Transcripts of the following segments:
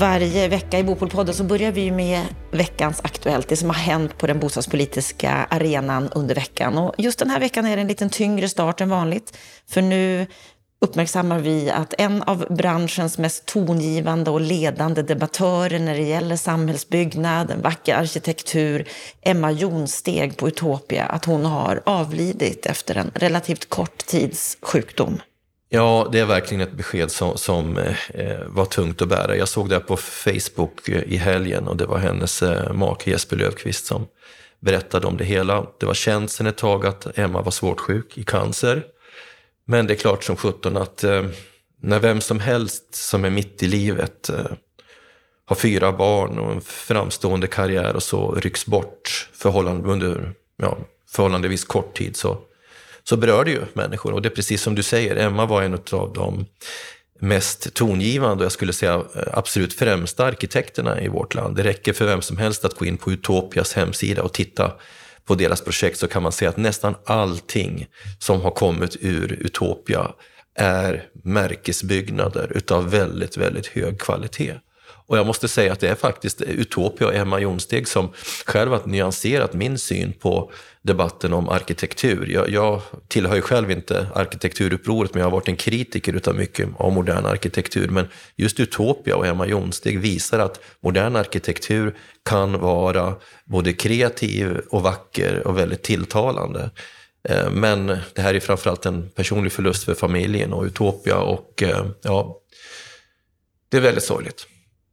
Varje vecka i Bopolpodden så börjar vi med veckans Aktuellt, det som har hänt på den bostadspolitiska arenan under veckan. Och just den här veckan är det en liten tyngre start än vanligt, för nu uppmärksammar vi att en av branschens mest tongivande och ledande debattörer när det gäller samhällsbyggnad, en vacker arkitektur, Emma Jonsteg på Utopia, att hon har avlidit efter en relativt kort tids sjukdom. Ja, det är verkligen ett besked som, som eh, var tungt att bära. Jag såg det på Facebook eh, i helgen och det var hennes eh, make Jesper Löfqvist som berättade om det hela. Det var känt sedan ett tag att Emma var svårt sjuk i cancer. Men det är klart som sjutton att eh, när vem som helst som är mitt i livet eh, har fyra barn och en framstående karriär och så rycks bort förhållande, under ja, förhållandevis kort tid så så berör det ju människor. Och det är precis som du säger, Emma var en av de mest tongivande och jag skulle säga eh, absolut främsta arkitekterna i vårt land. Det räcker för vem som helst att gå in på Utopias hemsida och titta på deras projekt så kan man se att nästan allting som har kommit ur Utopia är märkesbyggnader utav väldigt, väldigt hög kvalitet. Och jag måste säga att det är faktiskt Utopia och Emma Jonsteg som själv har nyanserat min syn på debatten om arkitektur. Jag, jag tillhör ju själv inte arkitekturupproret, men jag har varit en kritiker utav mycket av modern arkitektur. Men just Utopia och Emma Jonsteg visar att modern arkitektur kan vara både kreativ och vacker och väldigt tilltalande. Eh, men det här är framförallt en personlig förlust för familjen och Utopia och eh, ja, det är väldigt sorgligt.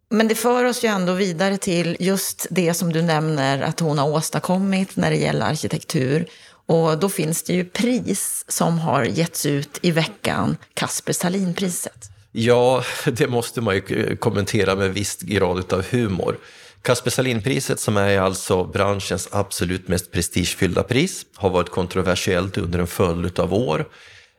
Men det för oss ju ändå vidare till just det som du nämner att hon har åstadkommit när det gäller arkitektur. Och då finns det ju pris som har getts ut i veckan, Kasper Salinpriset. Ja, det måste man ju kommentera med viss grad av humor. Kasper Salinpriset, som är alltså branschens absolut mest prestigefyllda pris, har varit kontroversiellt under en följd av år.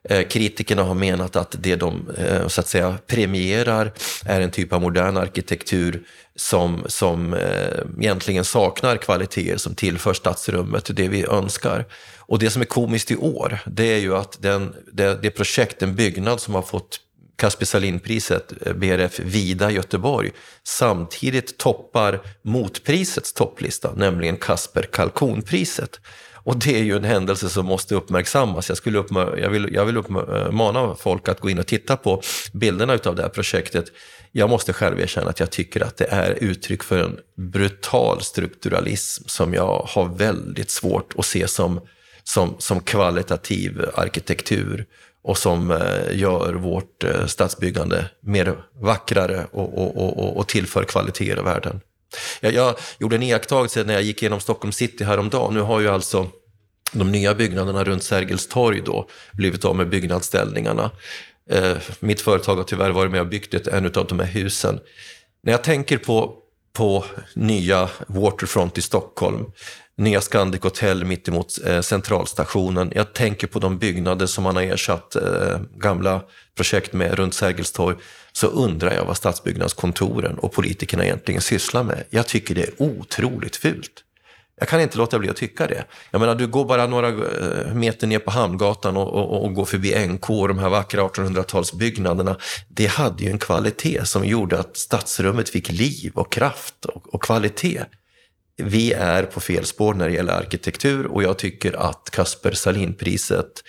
Eh, kritikerna har menat att det de eh, så att säga premierar är en typ av modern arkitektur som, som eh, egentligen saknar kvaliteter som tillför stadsrummet det vi önskar. Och det som är komiskt i år, det är ju att den, det, det projekt, den byggnad som har fått Kasper Salinpriset, BRF Vida Göteborg, samtidigt toppar motprisets topplista, nämligen Kasper Kalkonpriset. Och det är ju en händelse som måste uppmärksammas. Jag, skulle uppmär jag vill, jag vill uppmana folk att gå in och titta på bilderna av det här projektet. Jag måste själv erkänna att jag tycker att det är uttryck för en brutal strukturalism som jag har väldigt svårt att se som, som, som kvalitativ arkitektur och som eh, gör vårt eh, stadsbyggande mer vackrare och, och, och, och tillför kvaliteter och värden. Jag, jag gjorde en iakttagelse när jag gick igenom Stockholm city häromdagen. Nu har ju alltså de nya byggnaderna runt Sergels torg då blivit av med byggnadsställningarna. Eh, mitt företag har tyvärr varit med och byggt ett, en av de här husen. När jag tänker på, på nya Waterfront i Stockholm, nya Scandic Hotel mittemot eh, centralstationen. Jag tänker på de byggnader som man har ersatt eh, gamla projekt med runt Sergels torg. Så undrar jag vad stadsbyggnadskontoren och politikerna egentligen sysslar med. Jag tycker det är otroligt fult. Jag kan inte låta bli att tycka det. Jag menar, du går bara några eh, meter ner på Hamngatan och, och, och går förbi NK och de här vackra 1800-talsbyggnaderna. Det hade ju en kvalitet som gjorde att stadsrummet fick liv och kraft och, och kvalitet. Vi är på fel spår när det gäller arkitektur och jag tycker att Kasper Salinpriset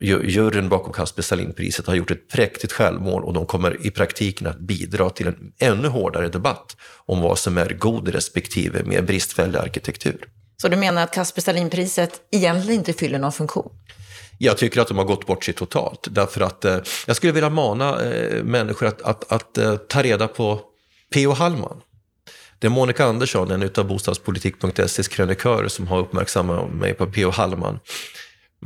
Juryn bakom Kasper Salinpriset har gjort ett präktigt självmål och de kommer i praktiken att bidra till en ännu hårdare debatt om vad som är god respektive mer bristfällig arkitektur. Så du menar att Kasper Salinpriset egentligen inte fyller någon funktion? Jag tycker att de har gått bort sig totalt. Därför att eh, jag skulle vilja mana eh, människor att, att, att eh, ta reda på P.O. Hallman. Det är Monica Andersson, en av bostadspolitik.ses krönikörer, som har uppmärksammat mig på P.O. Hallman.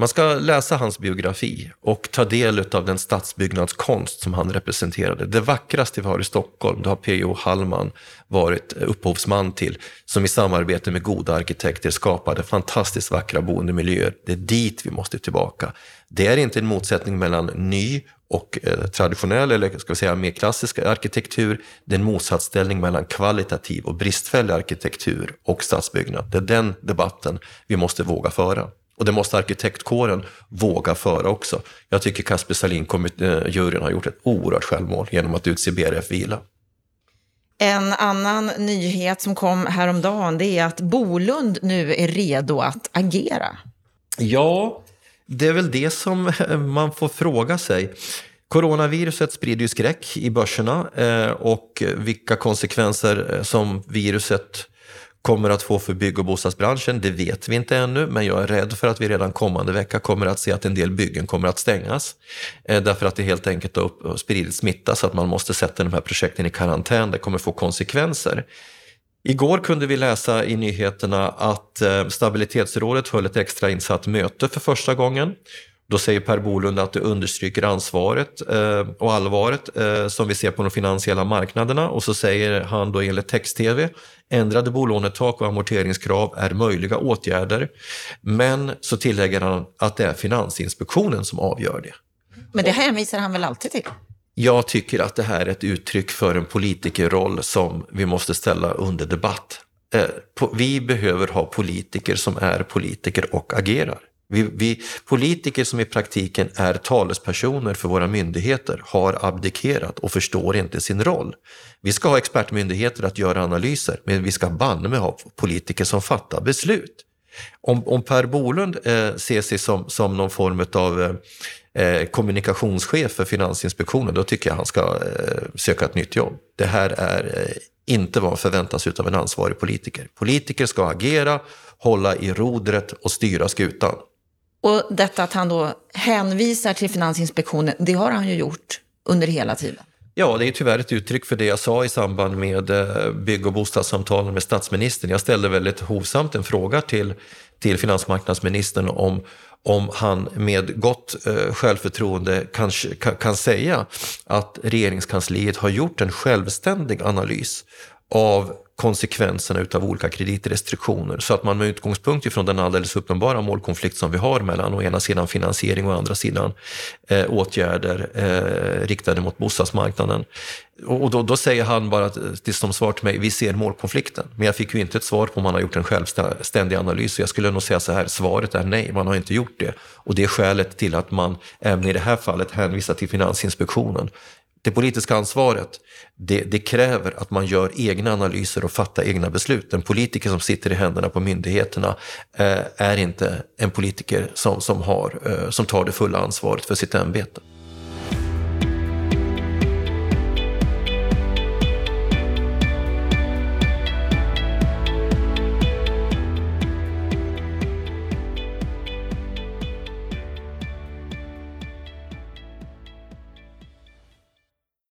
Man ska läsa hans biografi och ta del av den stadsbyggnadskonst som han representerade. Det vackraste vi har i Stockholm, det har P.O. Hallman varit upphovsman till, som i samarbete med goda arkitekter skapade fantastiskt vackra boendemiljöer. Det är dit vi måste tillbaka. Det är inte en motsättning mellan ny och eh, traditionell, eller ska vi säga mer klassisk arkitektur. Det är en motsatsställning mellan kvalitativ och bristfällig arkitektur och stadsbyggnad. Det är den debatten vi måste våga föra. Och det måste arkitektkåren våga föra också. Jag tycker Kasper Salin, juryn, har gjort ett oerhört självmål genom att utse BRF Vila. En annan nyhet som kom häromdagen det är att Bolund nu är redo att agera. Ja, det är väl det som man får fråga sig. Coronaviruset sprider ju skräck i börserna eh, och vilka konsekvenser eh, som viruset kommer att få för bygg och bostadsbranschen, det vet vi inte ännu, men jag är rädd för att vi redan kommande vecka kommer att se att en del byggen kommer att stängas. Eh, därför att det helt enkelt har spridit smitta så att man måste sätta de här projekten i karantän. Det kommer få konsekvenser. Igår kunde vi läsa i nyheterna att eh, Stabilitetsrådet höll ett extra insatt möte för första gången då säger Per Bolund att det understryker ansvaret eh, och allvaret eh, som vi ser på de finansiella marknaderna och så säger han då enligt text-tv ändrade bolånetak och amorteringskrav är möjliga åtgärder. Men så tillägger han att det är Finansinspektionen som avgör det. Men det hänvisar han väl alltid till? Jag tycker att det här är ett uttryck för en politikerroll som vi måste ställa under debatt. Eh, vi behöver ha politiker som är politiker och agerar. Vi, vi, politiker som i praktiken är talespersoner för våra myndigheter har abdikerat och förstår inte sin roll. Vi ska ha expertmyndigheter att göra analyser, men vi ska banne med ha politiker som fattar beslut. Om, om Per Bolund eh, ser sig som, som någon form av eh, eh, kommunikationschef för Finansinspektionen, då tycker jag han ska eh, söka ett nytt jobb. Det här är eh, inte vad man förväntar sig av en ansvarig politiker. Politiker ska agera, hålla i rodret och styra skutan. Och detta att han då hänvisar till Finansinspektionen, det har han ju gjort under hela tiden. Ja, det är tyvärr ett uttryck för det jag sa i samband med eh, bygg och bostadssamtalen med statsministern. Jag ställde väldigt hovsamt en fråga till, till finansmarknadsministern om, om han med gott eh, självförtroende kan, kan, kan säga att regeringskansliet har gjort en självständig analys av konsekvenserna utav olika kreditrestriktioner så att man med utgångspunkt ifrån den alldeles uppenbara målkonflikt som vi har mellan å ena sidan finansiering och å andra sidan eh, åtgärder eh, riktade mot bostadsmarknaden. Och då, då, säger han bara eh, till, som svar till mig, vi ser målkonflikten. Men jag fick ju inte ett svar på om man har gjort en självständig analys. Så jag skulle nog säga så här, svaret är nej, man har inte gjort det. Och det är skälet till att man även i det här fallet hänvisar till Finansinspektionen det politiska ansvaret, det, det, kräver att man gör egna analyser och fattar egna beslut. En politiker som sitter i händerna på myndigheterna eh, är inte en politiker som, som, har, eh, som tar det fulla ansvaret för sitt ämbete.